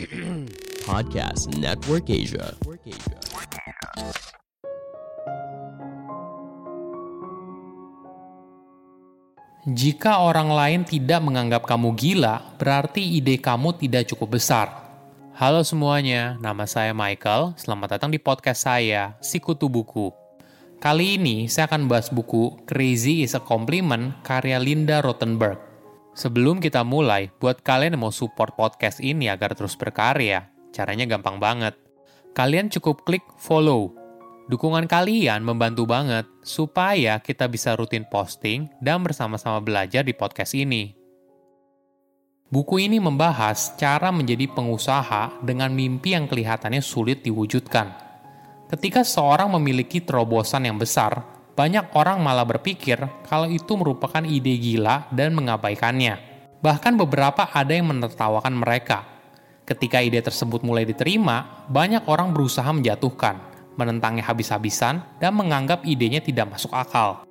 Podcast Network Asia. Jika orang lain tidak menganggap kamu gila, berarti ide kamu tidak cukup besar. Halo semuanya, nama saya Michael. Selamat datang di podcast saya, Sikutu Buku. Kali ini saya akan bahas buku Crazy is a Compliment karya Linda Rothenberg. Sebelum kita mulai, buat kalian yang mau support podcast ini agar terus berkarya, caranya gampang banget. Kalian cukup klik follow Dukungan kalian membantu banget supaya kita bisa rutin posting dan bersama-sama belajar di podcast ini. Buku ini membahas cara menjadi pengusaha dengan mimpi yang kelihatannya sulit diwujudkan. Ketika seorang memiliki terobosan yang besar, banyak orang malah berpikir kalau itu merupakan ide gila dan mengabaikannya. Bahkan beberapa ada yang menertawakan mereka. Ketika ide tersebut mulai diterima, banyak orang berusaha menjatuhkan menentangnya habis-habisan, dan menganggap idenya tidak masuk akal.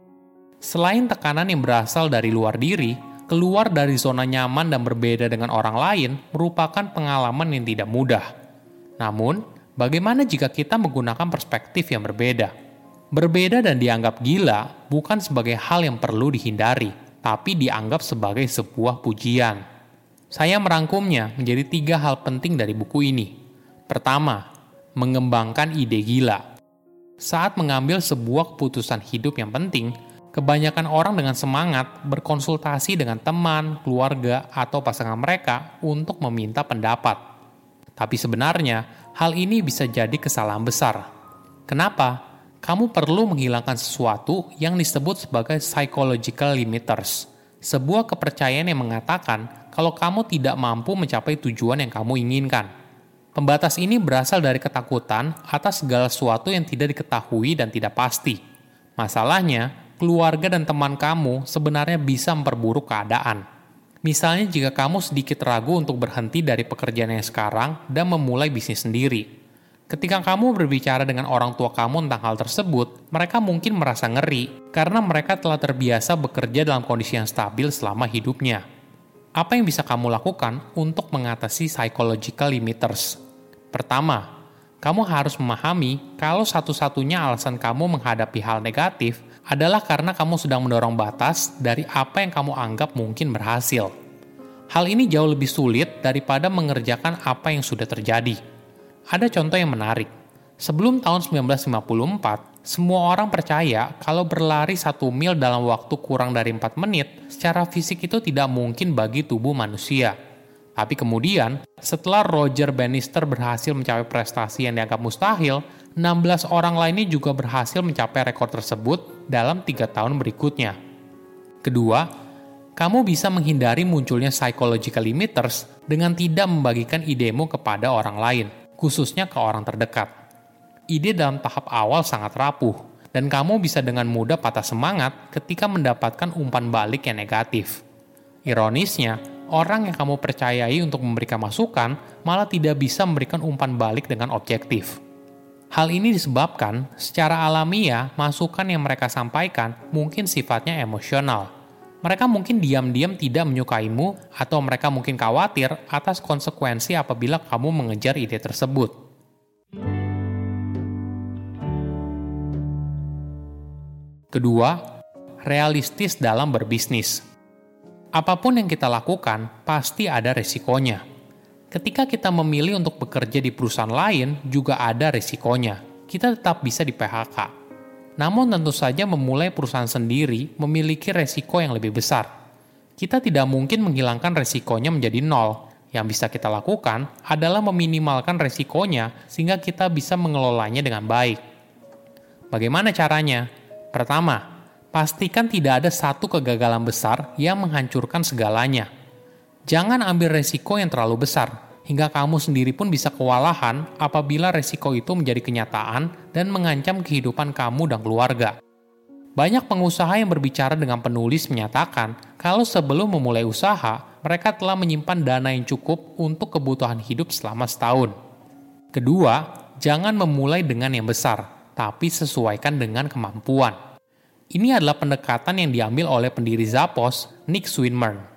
Selain tekanan yang berasal dari luar diri, keluar dari zona nyaman dan berbeda dengan orang lain merupakan pengalaman yang tidak mudah. Namun, bagaimana jika kita menggunakan perspektif yang berbeda? Berbeda dan dianggap gila bukan sebagai hal yang perlu dihindari, tapi dianggap sebagai sebuah pujian. Saya merangkumnya menjadi tiga hal penting dari buku ini. Pertama, mengembangkan ide gila. Saat mengambil sebuah keputusan hidup yang penting, kebanyakan orang dengan semangat berkonsultasi dengan teman, keluarga, atau pasangan mereka untuk meminta pendapat. Tapi sebenarnya, hal ini bisa jadi kesalahan besar. Kenapa? Kamu perlu menghilangkan sesuatu yang disebut sebagai psychological limiters, sebuah kepercayaan yang mengatakan kalau kamu tidak mampu mencapai tujuan yang kamu inginkan. Pembatas ini berasal dari ketakutan atas segala sesuatu yang tidak diketahui dan tidak pasti. Masalahnya, keluarga dan teman kamu sebenarnya bisa memperburuk keadaan. Misalnya jika kamu sedikit ragu untuk berhenti dari pekerjaan yang sekarang dan memulai bisnis sendiri. Ketika kamu berbicara dengan orang tua kamu tentang hal tersebut, mereka mungkin merasa ngeri karena mereka telah terbiasa bekerja dalam kondisi yang stabil selama hidupnya. Apa yang bisa kamu lakukan untuk mengatasi psychological limiters Pertama, kamu harus memahami kalau satu-satunya alasan kamu menghadapi hal negatif adalah karena kamu sedang mendorong batas dari apa yang kamu anggap mungkin berhasil. Hal ini jauh lebih sulit daripada mengerjakan apa yang sudah terjadi. Ada contoh yang menarik. Sebelum tahun 1954, semua orang percaya kalau berlari satu mil dalam waktu kurang dari 4 menit secara fisik itu tidak mungkin bagi tubuh manusia. Tapi kemudian, setelah Roger Bannister berhasil mencapai prestasi yang dianggap mustahil, 16 orang lainnya juga berhasil mencapai rekor tersebut dalam tiga tahun berikutnya. Kedua, kamu bisa menghindari munculnya psychological limiters dengan tidak membagikan idemu kepada orang lain, khususnya ke orang terdekat. Ide dalam tahap awal sangat rapuh, dan kamu bisa dengan mudah patah semangat ketika mendapatkan umpan balik yang negatif. Ironisnya, orang yang kamu percayai untuk memberikan masukan malah tidak bisa memberikan umpan balik dengan objektif. Hal ini disebabkan secara alamiah masukan yang mereka sampaikan mungkin sifatnya emosional. Mereka mungkin diam-diam tidak menyukaimu atau mereka mungkin khawatir atas konsekuensi apabila kamu mengejar ide tersebut. Kedua, realistis dalam berbisnis. Apa pun yang kita lakukan, pasti ada resikonya. Ketika kita memilih untuk bekerja di perusahaan lain, juga ada resikonya. Kita tetap bisa di PHK. Namun tentu saja memulai perusahaan sendiri memiliki resiko yang lebih besar. Kita tidak mungkin menghilangkan resikonya menjadi nol. Yang bisa kita lakukan adalah meminimalkan resikonya sehingga kita bisa mengelolanya dengan baik. Bagaimana caranya? Pertama, pastikan tidak ada satu kegagalan besar yang menghancurkan segalanya. Jangan ambil resiko yang terlalu besar, hingga kamu sendiri pun bisa kewalahan apabila resiko itu menjadi kenyataan dan mengancam kehidupan kamu dan keluarga. Banyak pengusaha yang berbicara dengan penulis menyatakan kalau sebelum memulai usaha, mereka telah menyimpan dana yang cukup untuk kebutuhan hidup selama setahun. Kedua, jangan memulai dengan yang besar, tapi sesuaikan dengan kemampuan. Ini adalah pendekatan yang diambil oleh pendiri Zappos, Nick Swinburne.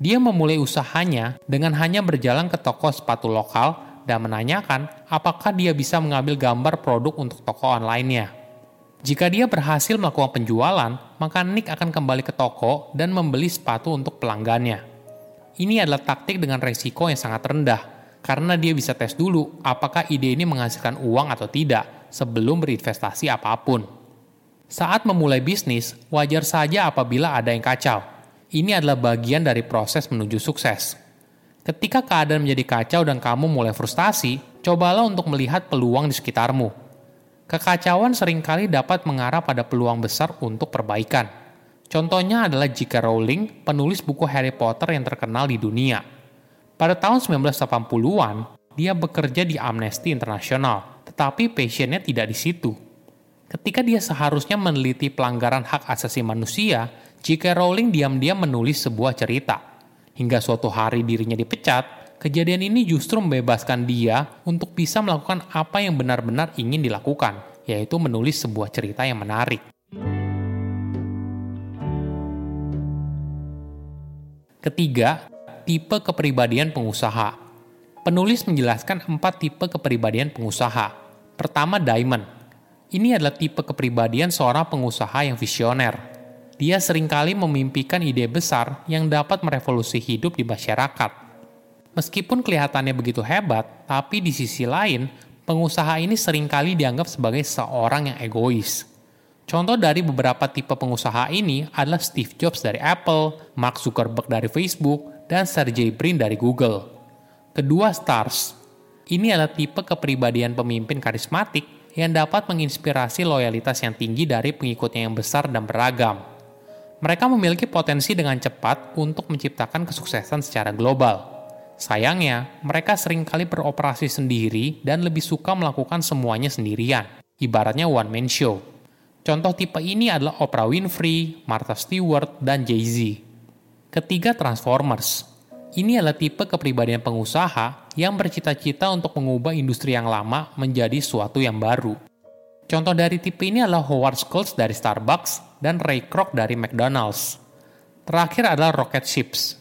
Dia memulai usahanya dengan hanya berjalan ke toko sepatu lokal dan menanyakan apakah dia bisa mengambil gambar produk untuk toko online-nya. Jika dia berhasil melakukan penjualan, maka Nick akan kembali ke toko dan membeli sepatu untuk pelanggannya. Ini adalah taktik dengan resiko yang sangat rendah, karena dia bisa tes dulu apakah ide ini menghasilkan uang atau tidak sebelum berinvestasi apa pun. Saat memulai bisnis, wajar saja apabila ada yang kacau. Ini adalah bagian dari proses menuju sukses. Ketika keadaan menjadi kacau dan kamu mulai frustasi, cobalah untuk melihat peluang di sekitarmu. Kekacauan sering kali dapat mengarah pada peluang besar untuk perbaikan. Contohnya adalah J.K. Rowling, penulis buku Harry Potter yang terkenal di dunia. Pada tahun 1980-an, dia bekerja di Amnesty International, tetapi passionnya tidak di situ. Ketika dia seharusnya meneliti pelanggaran hak asasi manusia, J.K. Rowling diam-diam menulis sebuah cerita. Hingga suatu hari dirinya dipecat, kejadian ini justru membebaskan dia untuk bisa melakukan apa yang benar-benar ingin dilakukan, yaitu menulis sebuah cerita yang menarik. Ketiga, tipe kepribadian pengusaha. Penulis menjelaskan empat tipe kepribadian pengusaha. Pertama, Diamond. Ini adalah tipe kepribadian seorang pengusaha yang visioner. Dia sering kali memimpikan ide besar yang dapat merevolusi hidup di masyarakat. Meskipun kelihatannya begitu hebat, tapi di sisi lain, pengusaha ini sering kali dianggap sebagai seorang yang egois. Contoh dari beberapa tipe pengusaha ini adalah Steve Jobs dari Apple, Mark Zuckerberg dari Facebook, dan Sergey Brin dari Google. Kedua, Stars. Ini adalah tipe kepribadian pemimpin karismatik yang dapat menginspirasi loyalitas yang tinggi dari pengikutnya yang besar dan beragam. Mereka memiliki potensi dengan cepat untuk menciptakan kesuksesan secara global. Sayangnya, mereka sering kali beroperasi sendiri dan lebih suka melakukan semuanya sendirian, ibaratnya one-man show. Contoh tipe ini adalah Oprah Winfrey, Martha Stewart, dan Jay-Z. Ketiga, Transformers. Ini adalah tipe kepribadian pengusaha yang bercita-cita untuk mengubah industri yang lama menjadi suatu yang baru. Contoh dari tipe ini adalah Howard Schultz dari Starbucks dan Ray Kroc dari McDonald's. Terakhir adalah Rocket Ships.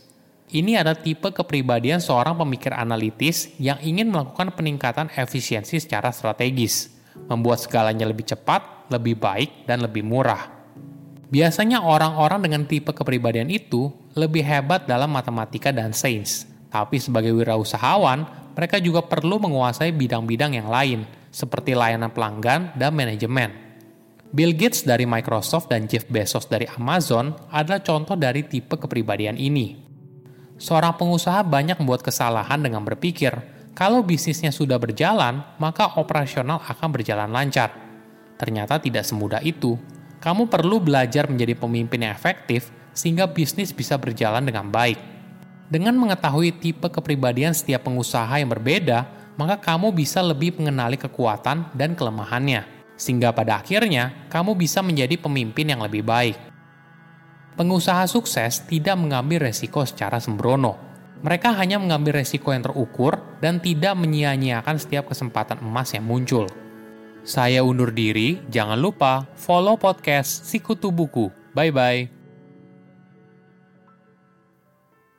Ini adalah tipe kepribadian seorang pemikir analitis yang ingin melakukan peningkatan efisiensi secara strategis, membuat segalanya lebih cepat lebih baik, dan lebih murah. Biasanya orang-orang dengan tipe kepribadian itu lebih hebat dalam matematika dan sains. Tapi sebagai wirausahawan, mereka juga perlu menguasai bidang-bidang yang lain, seperti layanan pelanggan dan manajemen. Bill Gates dari Microsoft dan Jeff Bezos dari Amazon adalah contoh dari tipe kepribadian ini. Seorang pengusaha banyak membuat kesalahan dengan berpikir, kalau bisnisnya sudah berjalan, maka operasional akan berjalan lancar Ternyata tidak semudah itu. Kamu perlu belajar menjadi pemimpin yang efektif sehingga bisnis bisa berjalan dengan baik. Dengan mengetahui tipe kepribadian setiap pengusaha yang berbeda, maka kamu bisa lebih mengenali kekuatan dan kelemahannya, sehingga pada akhirnya kamu bisa menjadi pemimpin yang lebih baik. Pengusaha sukses tidak mengambil resiko secara sembrono. Mereka hanya mengambil resiko yang terukur dan tidak menyia-nyiakan setiap kesempatan emas yang muncul. Saya undur diri, jangan lupa follow podcast Sikutu Buku. Bye-bye.